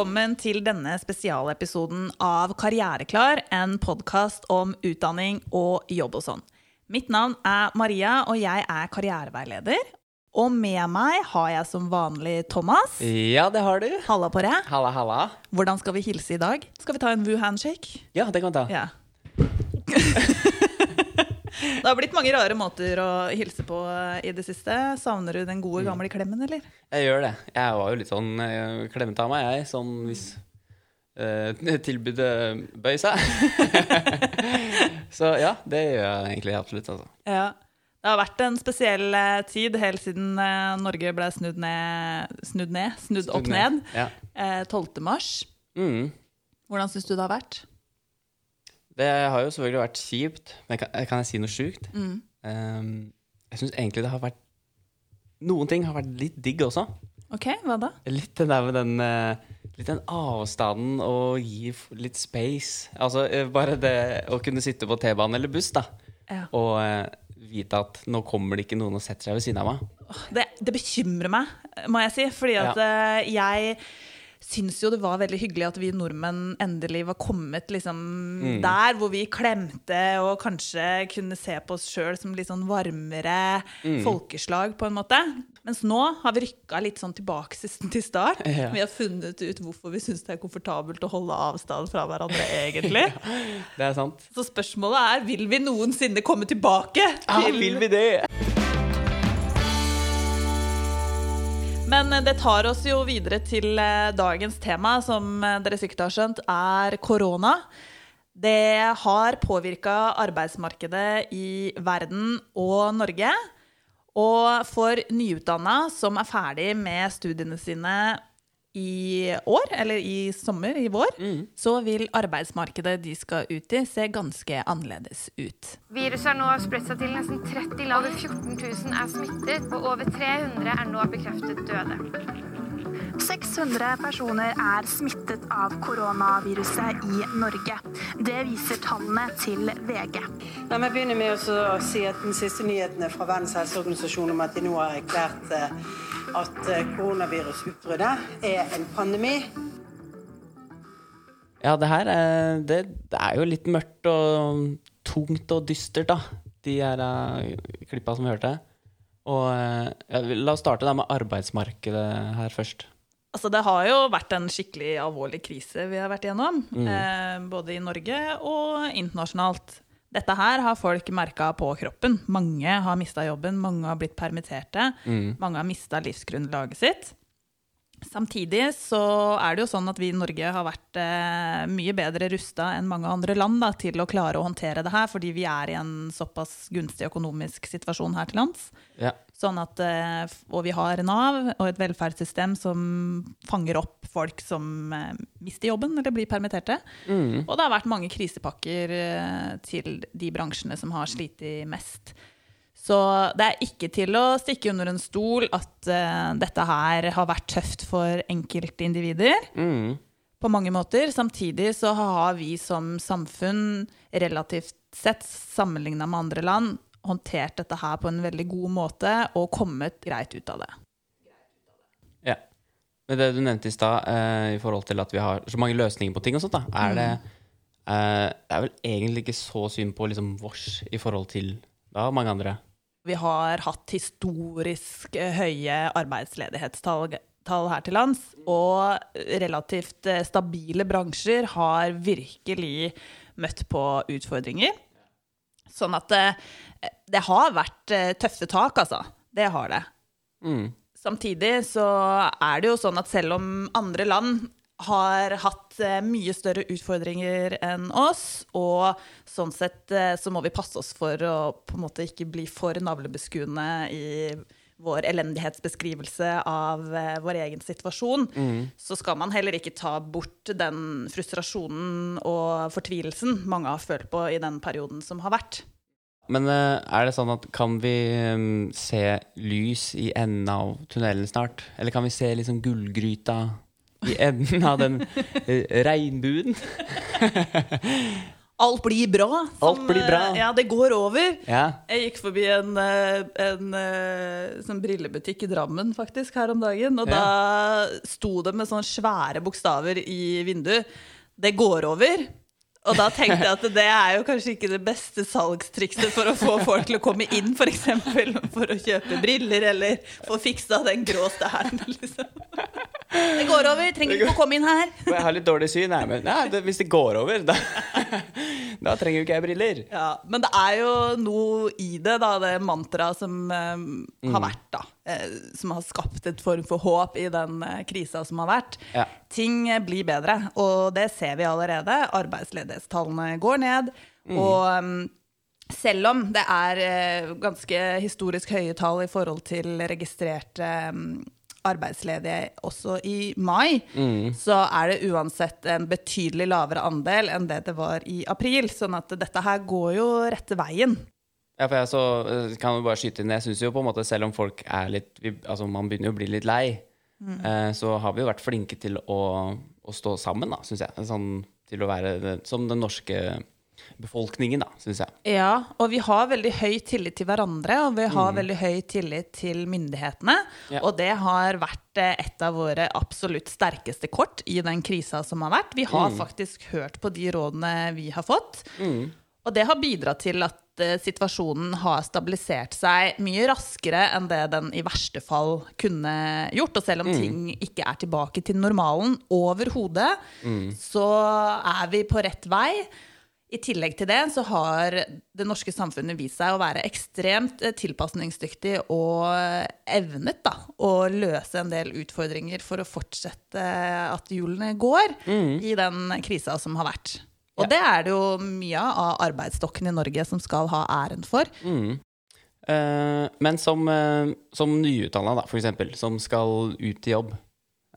velkommen til denne spesialepisoden av Karriereklar, en podkast om utdanning og jobb og sånn. Mitt navn er Maria, og jeg er karriereveileder. Og med meg har jeg som vanlig Thomas. Ja, det har du. Halla på deg. Halla, halla. Hvordan skal vi hilse i dag? Skal vi ta en woo-handshake? Ja, det kan vi ta. Ja. det har blitt mange rare måter å hilse på i det siste. Savner du den gode, gamle klemmen, eller? Jeg gjør det. Jeg var jo litt sånn uh, klemmete av meg, jeg. Sånn hvis uh, tilbudet bøy seg. Så ja, det gjør jeg egentlig absolutt, altså. Ja. Det har vært en spesiell eh, tid helt siden eh, Norge ble snudd ned Snudd ned? Snudd, opp ned. Ja. Eh, 12. mars. Mm. Hvordan syns du det har vært? Det har jo selvfølgelig vært kjipt, men kan, kan jeg si noe sjukt? Mm. Um, jeg syns egentlig det har vært Noen ting har vært litt digg også. Ok, hva da? Litt den der med den uh, Litt den avstanden og gi litt space. Altså eh, bare det å kunne sitte på T-bane eller buss, da. Ja. Og eh, vite at nå kommer det ikke noen og setter seg ved siden av meg. Det, det bekymrer meg, må jeg si. Fordi at eh, jeg syns jo det var veldig hyggelig at vi nordmenn endelig var kommet liksom Mm. der hvor vi klemte og kanskje kunne se på oss sjøl som litt sånn varmere Mm. folkeslag, på en måte. Mens nå har vi rykka litt sånn tilbake til til start. Ja. Vi har funnet ut hvorfor vi syns det er komfortabelt å holde avstand fra hverandre, egentlig. Det er sant. Så spørsmålet er vil vi noensinne komme tilbake til vil vi det? Men eh, det tar oss jo videre til eh, dagens tema, som eh, dere sikkert har skjønt, er korona. Det har påvirka arbeidsmarkedet i verden og Norge. Og for nyutdanna som er ferdig med studiene sine i år, eller i sommer, i vår, så vil arbeidsmarkedet de skal ut i, se ganske annerledes ut. Viruset har nå spredt seg til nesten 30 land. Over 14 000 er smittet, og over 300 er nå bekreftet døde. 600 personer er smittet av koronaviruset i Norge. Det viser tallene til VG. La meg begynne med å si at den siste nyheten er fra Verdens helseorganisasjon om at de nå har erklært eh, at eh, koronavirusutbruddet er en pandemi. Ja, det her er, det, det er jo litt mørkt og tungt og dystert, da. De her uh, klippa som vi hørte. Og uh, ja, la oss starte da med arbeidsmarkedet her først. Altså, det har jo vært en skikkelig alvorlig krise vi har vært igjennom. Eh, både i Norge og internasjonalt. Dette her har folk merka på kroppen. Mange har mista jobben, mange har blitt permitterte. Mange har mista livsgrunnlaget sitt. Samtidig så er det jo sånn at vi i Norge har vært eh, mye bedre rusta enn mange andre land da, til å klare å håndtere det her, fordi vi er i en såpass gunstig økonomisk situasjon her til lands. Ja. Sånn at, eh, og vi har Nav og et velferdssystem som fanger opp folk som eh, mister jobben eller blir permitterte. Og det har vært mange krisepakker eh, til de bransjene som har slitt mest. Så det er ikke til å stikke under en stol at dette her har vært tøft for enkeltindivider Mm. på mange måter. Samtidig så har vi som samfunn relativt sett, sammenligna med andre land, håndtert dette her på en veldig god måte og kommet greit ut av det. Ja. Men det du nevnte i stad, eh, i forhold til at vi har så mange løsninger på ting og sånt, da, er det eh, Det er vel egentlig ikke så synd på liksom vårs i forhold til da, mange andre. Vi har hatt historisk eh, høye arbeidsledighetstall tall her til lands, og relativt eh, stabile bransjer har virkelig møtt på utfordringer. Sånn at det, det har vært eh, tøffe tak, altså. Det har det. Mm. Samtidig så er det jo sånn at selv om andre land har hatt eh, mye større utfordringer enn oss, og sånn sett eh, så må vi passe oss for å på en måte ikke bli for navlebeskuende i vår elendighetsbeskrivelse av eh, vår egen situasjon, så skal man heller ikke ta bort den frustrasjonen og fortvilelsen mange har følt på i den perioden som har vært. Men eh, er det sånn at kan vi mm, se lys i enden av tunnelen snart? Eller kan vi se liksom gullgryta i enden av den eh, regnbuen? Alt blir bra. Alt blir bra. eh, Ja, det går over. Ja. Jeg gikk forbi en, en, en eh, sånn brillebutikk i Drammen faktisk her om dagen, og da sto det med sånne svære bokstaver i vinduet 'Det går over'. Og da tenkte jeg at det er jo kanskje ikke det beste salgstrikset for å få folk til å komme inn, f.eks. For, eksempel, for å kjøpe briller eller få fiksa den grå stæren. Liksom. Det går over, trenger ikke å komme inn her. Jeg har litt dårlig syn, nei, men nei, det, hvis det går over, da, da trenger jo ikke jeg briller. Ja, men det er jo noe i det, da, det mantraet som eh, har vært, da. eh, som har skapt et form for håp i den eh, krisa som har vært. Ja. Ting eh, blir bedre, og det ser vi allerede. Arbeidsledighetstallene går ned. Og um, selv om det er eh, ganske historisk høye tall i forhold til registrerte mm, arbeidsledige også i mai, så er det uansett en betydelig lavere andel enn det det var i april. Sånn at dette her går jo rette veien. Ja, for jeg så, eh, kan jo bare skyte inn Jeg syns jo på en måte, selv om folk er litt Altså, man begynner jo å bli litt lei, eh, så har vi jo vært flinke til å, å stå sammen, da, syns jeg. Sånn til å være som den norske befolkningen, da, syns jeg. Ja, og vi har veldig høy tillit til hverandre, og vi har veldig høy tillit til myndighetene. Ja. Og det har vært eh, et av våre absolutt sterkeste kort i den krisa som har vært. Vi har faktisk hørt på de rådene vi har fått. Og det har bidratt til at eh, situasjonen har stabilisert seg mye raskere enn det den i verste fall kunne gjort. Og selv om ting ikke er tilbake til normalen overhodet, så er vi på rett vei. I tillegg til det så har det norske samfunnet vist seg å være ekstremt eh, tilpasningsdyktig og eh, evnet da, å løse en del utfordringer for å fortsette at hjulene går i den krisa som har vært. Og det er det jo mye av arbeidsstokken i Norge som skal ha æren for. Eh, men som, uh, som nyutdanna, da, for eksempel, som skal ut i jobb,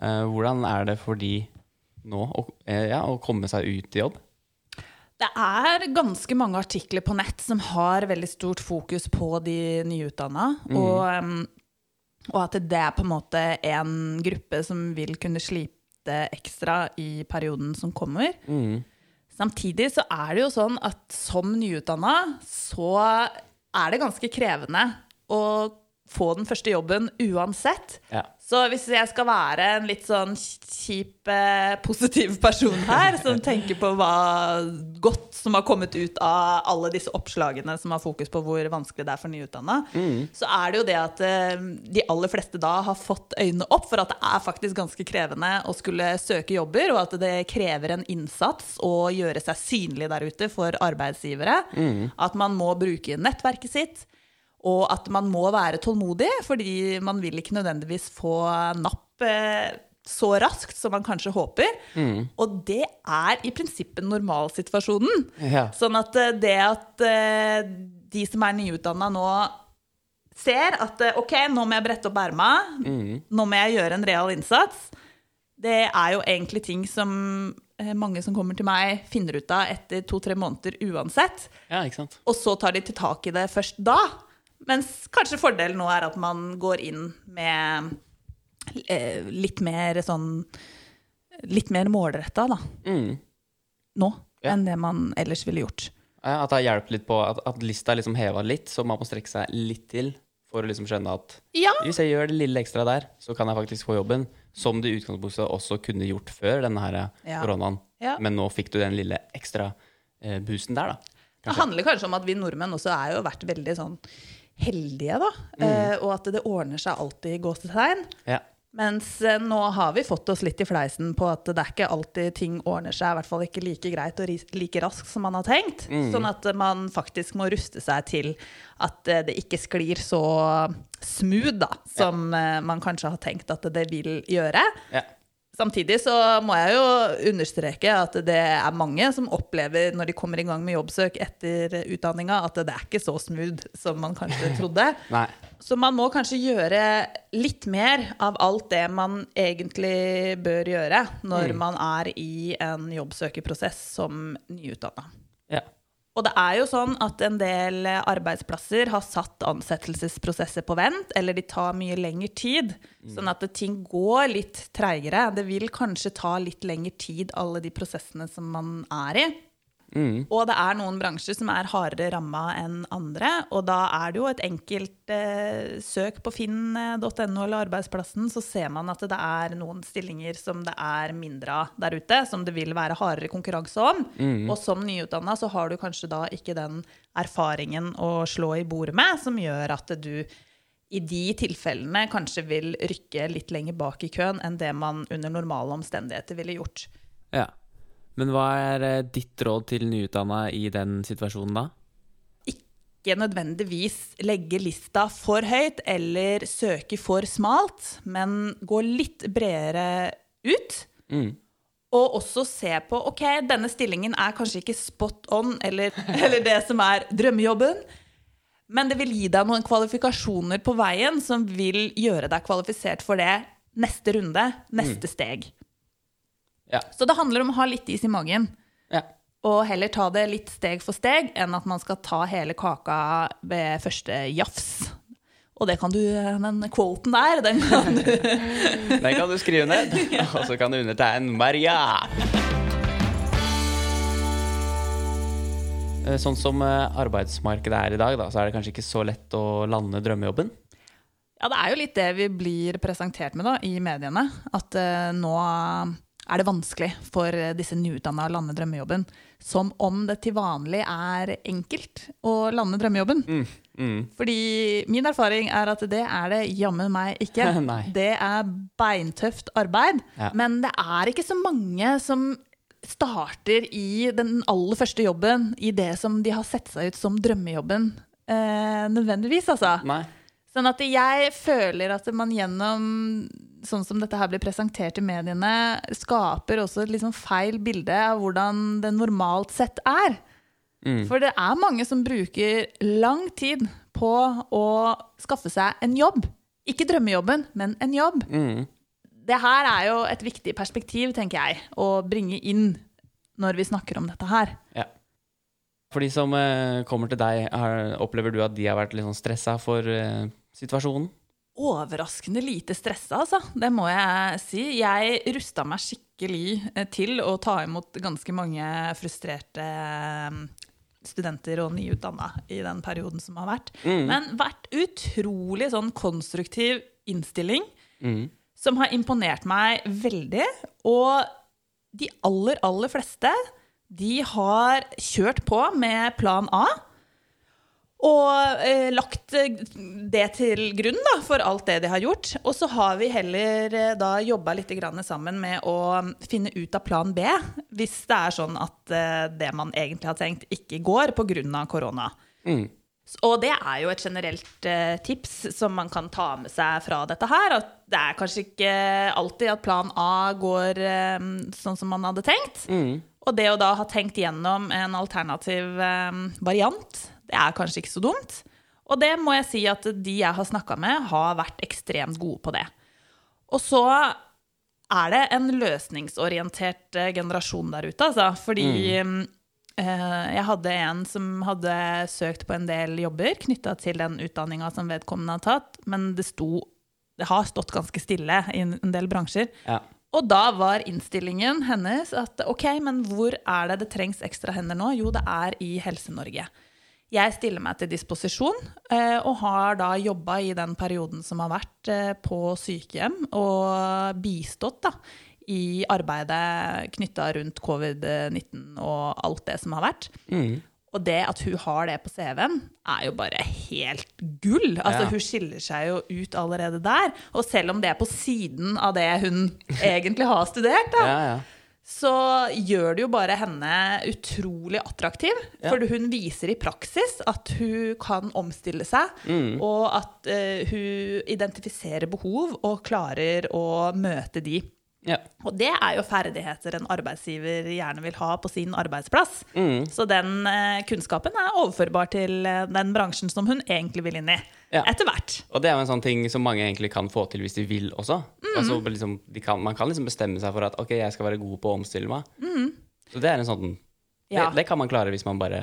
eh, hvordan er det for de nå å, eh, ja, å komme seg ut i jobb? Det er ganske mange artikler på nett som har veldig stort fokus på de nyutdanna. Og, um, og at det er på en måte en gruppe som vil kunne slite ekstra i perioden som kommer. Samtidig så er det jo sånn at som nyutdanna så er det ganske krevende å få den første jobben uansett. Ja. Så hvis jeg skal være en litt sånn kjip, eh, positiv person her, som tenker på hva godt som har kommet ut av alle disse oppslagene som har fokus på hvor vanskelig det er for nyutdanna, så er det jo det at eh, de aller fleste da har fått øynene opp for at det er faktisk ganske krevende å skulle søke jobber, og at det krever en innsats å gjøre seg synlig der ute for arbeidsgivere. At man må bruke nettverket sitt. Og at man må være tålmodig, fordi man vil ikke nødvendigvis få napp eh, så raskt som man kanskje håper. Og det er i prinsippet normalsituasjonen. Ja. Sånn at eh, det at eh, de som er nyutdanna nå ser at eh, ok, nå må jeg brette opp erma, nå må jeg gjøre en real innsats, det er jo egentlig ting som mange som kommer til meg, finner ut av etter to-tre måneder uansett. ja, ikke sant? Og så tar de til tak i det først da. Mens kanskje fordelen nå er at man går inn med eh, litt mer sånn Litt mer målretta, da. Mm. Nå. Ja. Enn det man ellers ville gjort. Ja, At det har hjulpet litt på at, at lista er liksom heva litt, så man må strekke seg litt til for å liksom skjønne at Ja. hvis jeg gjør det lille ekstra der, så kan jeg faktisk få jobben. Som du i utgangspunktet også kunne gjort før denne her Ja. koronaen. Ja. Men nå fikk du den lille ekstra eh, boosten der, da. Det handler kanskje om at vi nordmenn også er jo vært veldig sånn heldige, da. Eh, og at det ordner seg alltid i gåsetegn. Ja. Mens eh, nå har vi fått oss litt i fleisen på at det er ikke alltid ting ordner seg, i hvert fall ikke like greit og like raskt som man har tenkt. Sånn at man faktisk må ruste seg til at eh, det ikke sklir så smooth da, som eh, man kanskje har tenkt at det vil gjøre. ja. Samtidig så må jeg jo understreke at det er mange som opplever når de kommer i gang med jobbsøk etter utdanninga, at det er ikke så smooth som man kanskje trodde. Nei. Så man må kanskje gjøre litt mer av alt det man egentlig bør gjøre når man er i en jobbsøkerprosess som nyutdanna. Ja. Og det er jo sånn at en del arbeidsplasser har satt ansettelsesprosesser på vent, eller de tar mye lengre tid. Sånn at ting går litt treigere. Det vil kanskje ta litt lengre tid, alle de prosessene som man er i. Og det er noen bransjer som er hardere ramma enn andre. Og da er det jo et enkelt eh, søk på finn.no eller Arbeidsplassen, så ser man at det er noen stillinger som det er mindre av der ute, som det vil være hardere konkurranse om. Og som nyutdanna så har du kanskje da ikke den erfaringen å slå i bordet med, som gjør at du i de tilfellene kanskje vil rykke litt lenger bak i køen enn det man under normale omstendigheter ville gjort. Ja. Men hva er eh, ditt råd til nyutdanna i den situasjonen da? ikke nødvendigvis legge lista for høyt eller søke for smalt, men gå litt bredere ut. Og også se på ok, denne stillingen er kanskje ikke spot on eller, eller det som er drømmejobben, men det vil gi deg noen kvalifikasjoner på veien som vil gjøre deg kvalifisert for det neste runde, neste steg. Ja. Så det handler om å ha litt is i magen. Ja. Og heller ta det litt steg for steg enn at man skal ta hele kaka ved første jafs. Og det kan du, den quoten der, den kan du Den kan du skrive ned, og så kan du undertegne Maria. Eh, Sånn som eh, arbeidsmarkedet er i dag, da, så er det kanskje ikke så lett å lande drømmejobben. Ja, det er jo litt det vi blir presentert med da, i mediene. At uh, nå er det vanskelig for disse nyutdanna å lande drømmejobben. Som om det til vanlig er enkelt å lande drømmejobben. Fordi min erfaring er at det er det jammen meg ikke. Det er beintøft arbeid. Ja. Men det er ikke så mange som starter i den aller første jobben i det som de har sett seg ut som drømmejobben, eh, nødvendigvis, altså. Nei. Sånn at jeg føler at man gjennom sånn som dette her blir presentert i mediene, skaper også et liksom feil bilde av hvordan det normalt sett er. For det er mange som bruker lang tid på å skaffe seg en jobb. Ikke drømmejobben, men en jobb. Mm. Det her er jo et viktig perspektiv, tenker jeg, å bringe inn når vi snakker om dette her. Ja. For de som eh, kommer til deg, opplever du at de har vært litt sånn stressa for eh, situasjonen? overraskende lite stressa, altså. Det må jeg si. Jeg rusta meg skikkelig eh, til å ta imot ganske mange frustrerte eh, studenter og nyutdanna i den perioden som har vært. Men vært utrolig sånn konstruktiv innstilling som har imponert meg veldig. Og de aller, aller fleste, de har kjørt på med plan A. Og eh, lagt eh, det til grunn da, for alt det de har gjort. Og så har vi heller eh, da jobba litt sammen med å finne ut av plan B, hvis det er sånn at eh, det man egentlig har tenkt, ikke går pga. korona. Og det er jo et generelt eh, tips som man kan ta med seg fra dette her. At det er kanskje ikke alltid at plan A går eh, sånn som man hadde tenkt. Og det å da ha tenkt gjennom en alternativ eh, variant, det er kanskje ikke så dumt. Og det må jeg si at de jeg har snakka med, har vært ekstremt gode på det. Og så er det en løsningsorientert eh, generasjon der ute, altså. Fordi eh, jeg hadde en som hadde søkt på en del jobber knytta til den utdanninga som vedkommende har tatt, men det sto Det har stått ganske stille i en en del bransjer. Ja. Og da var innstillingen hennes at ok, men hvor er det det trengs ekstra hender nå? Jo, det er i Helse-Norge. Jeg stiller meg til disposisjon, eh, og har da jobba i den perioden som har vært eh, på sykehjem, og bistått da, i arbeidet knytta rundt covid-19 og alt det som har vært. Og det at hun har det på CV-en, er jo bare helt gull. Altså, Ja. Hun skiller seg jo ut allerede der. Og selv om det er på siden av det hun egentlig har studert, da, Ja, ja. Så gjør det jo bare henne utrolig attraktiv. Ja. For hun viser i praksis at hun kan omstille seg, og at uh, hun identifiserer behov og klarer å møte de. ja. Og det er jo ferdigheter en arbeidsgiver gjerne vil ha på sin arbeidsplass. Mm. Så den eh, kunnskapen er overførbar til eh, den bransjen som hun egentlig vil inn i. Ja. Etter hvert. Og det er jo en sånn ting som mange egentlig kan få til hvis de vil også. Altså, liksom, kan, man kan liksom bestemme seg for at ok, jeg skal være god på å omstille meg. Så det er en sånn Ja. det, det kan man klare hvis man bare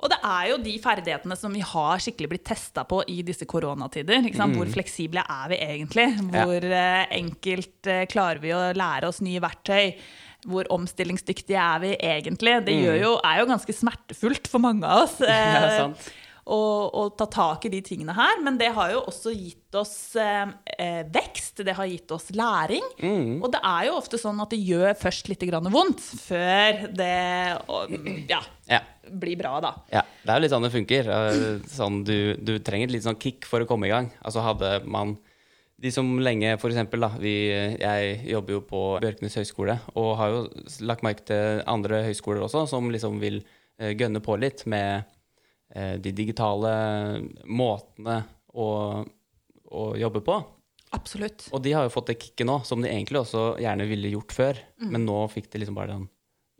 Og det er jo de ferdighetene som vi har skikkelig blitt testa på i disse koronatider. Sant? Hvor fleksible er vi egentlig? Hvor ja. enkelt eh, klarer vi å lære oss nye verktøy? hvor omstillingsdyktige er vi egentlig? Det gjør jo, er jo ganske smertefullt for mange av oss. Ja, eh, sant. Å, å ta tak i de tingene her. Men det har jo også gitt oss eh, eh, vekst, det har gitt oss læring. Og det er jo ofte sånn at det gjør først litt grann vondt før det og, ja, Ja. blir bra, da. Ja, det er jo litt sånn det funker. Eh, Sånn, du, du trenger et litt sånn kick for å komme i gang. Altså hadde man de som lenge, for eksempel, da, vi, jeg jobber jo på Bjørknes høgskole, og har jo lagt merke til andre høyskoler også, som liksom vil eh, gønne på litt med de digitale måtene å, å jobbe på. Absolutt. Og de har jo fått det kicket nå, som de egentlig også gjerne ville gjort før. Men nå fikk de liksom bare den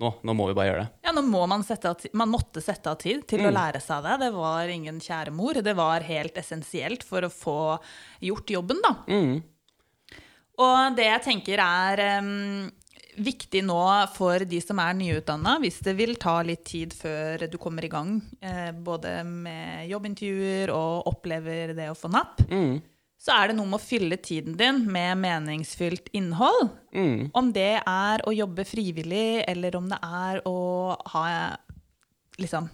nå, nå må vi bare gjøre det. Ja, nå må man sette av tid, man måtte sette av tid til å lære seg det. Det var ingen kjære mor. Det var helt essensielt for å få gjort jobben, da. Mm. Og det jeg tenker er em, viktig nå for de som er nyutdanna, hvis det vil ta litt tid før du kommer i gang, eh, både med jobbintervjuer og opplever det å få napp, Mm. så er det noe med å fylle tiden din med meningsfylt innhold. Mm. Om det er å jobbe frivillig, eller om det er å ha liksom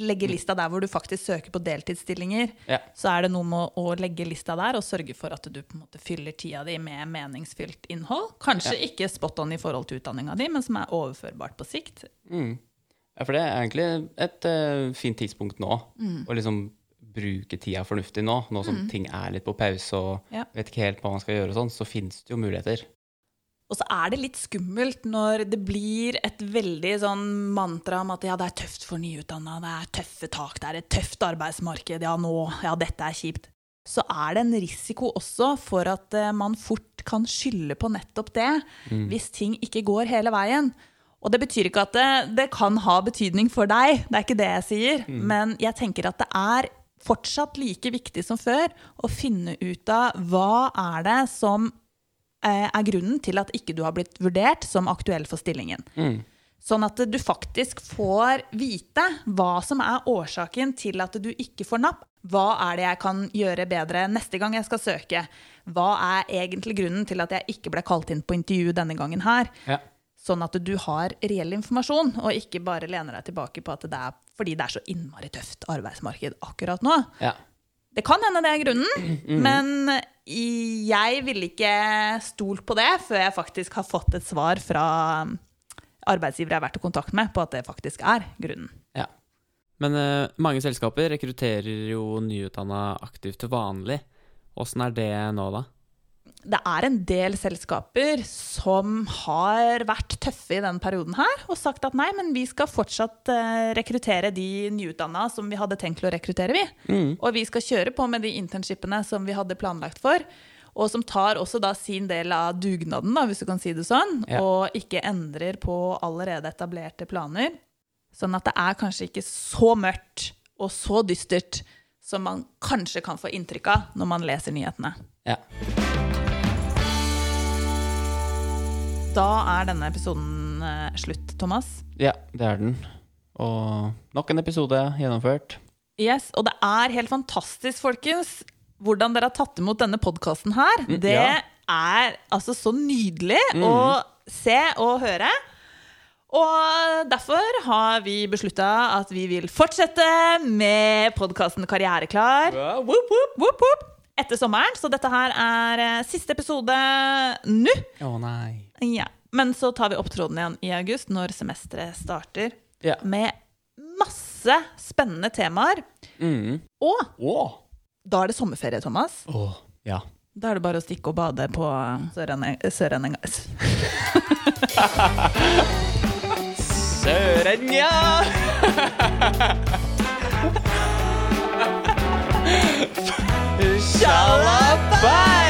legge lista der hvor du faktisk søker på deltidsstillinger, Ja. så er det noe med å legge lista der og sørge for at du på en måte fyller tida di med meningsfylt innhold. Kanskje ikke spot on i forhold til utdanninga di, men som er overførbart på sikt. Mm. Ja, for det er egentlig et uh, fint tidspunkt nå. Mm. Å liksom bruke tida fornuftig nå. Nå som ting er litt på pause og Ja. vet ikke helt hva man skal gjøre og sånn, så finnes det jo muligheter. Og så er det litt skummelt når det blir et veldig sånn mantra om at ja, det er tøft for nyutdanna, det er tøffe tak, det er et tøft arbeidsmarked, ja nå, ja dette er kjipt. Så er det en risiko også for at eh, man fort kan skylde på nettopp det, hvis ting ikke går hele veien. Og det betyr ikke at det, det kan ha betydning for deg, det er ikke det jeg sier. Men jeg tenker at det er fortsatt like viktig som før å finne ut av hva er det som er grunnen til at ikke du har blitt vurdert som aktuell for stillingen. Sånn at du faktisk får vite hva som er årsaken til at du ikke får napp. Hva er det jeg kan gjøre bedre neste gang jeg skal søke? Hva er egentlig grunnen til at jeg ikke ble kalt inn på intervju denne gangen her? Ja. Sånn at du har reell informasjon, og ikke bare lener deg tilbake på at det er fordi det er så innmari tøft arbeidsmarked akkurat nå. Ja. Det kan hende det er grunnen, men jeg ville ikke stolt på det før jeg faktisk har fått et svar fra arbeidsgivere jeg har vært i kontakt med, på at det faktisk er grunnen. ja. Men uh, mange selskaper rekrutterer jo nyutdanna aktivt til vanlig. Åssen er det nå, da? Det er en del selskaper som har vært tøffe i denne perioden her, og sagt at nei, men vi skal fortsatt eh, rekruttere de nyutdanna som vi hadde tenkt å rekruttere, vi. Og vi skal kjøre på med de internshipene som vi hadde planlagt for. Og som tar også da sin del av dugnaden, da, hvis du kan si det sånn, Ja. og ikke endrer på allerede etablerte planer. Sånn at det er kanskje ikke så mørkt og så dystert som man kanskje kan få inntrykk av når man leser nyhetene. ja. Da er denne episoden eh, slutt, Thomas. Ja, det er den. Og nok en episode gjennomført. Yes, Og det er helt fantastisk, folkens, hvordan dere har tatt imot denne podkasten her. Det ja. er altså så nydelig å se og høre. Og derfor har vi beslutta at vi vil fortsette med podkasten Karriereklar Whoop, whoop, whoop, whoop, etter sommeren. Så dette her er eh, siste episode nå. Å nei. Ja. Men så tar vi opp tråden igjen i august, når semesteret starter, Ja. med masse spennende temaer. Mm. Og oh. da er det sommerferie, Thomas. Oh, Ja. Da er det bare å stikke og bade på Sørenenga... Sørenja! Sørenja! 小老板。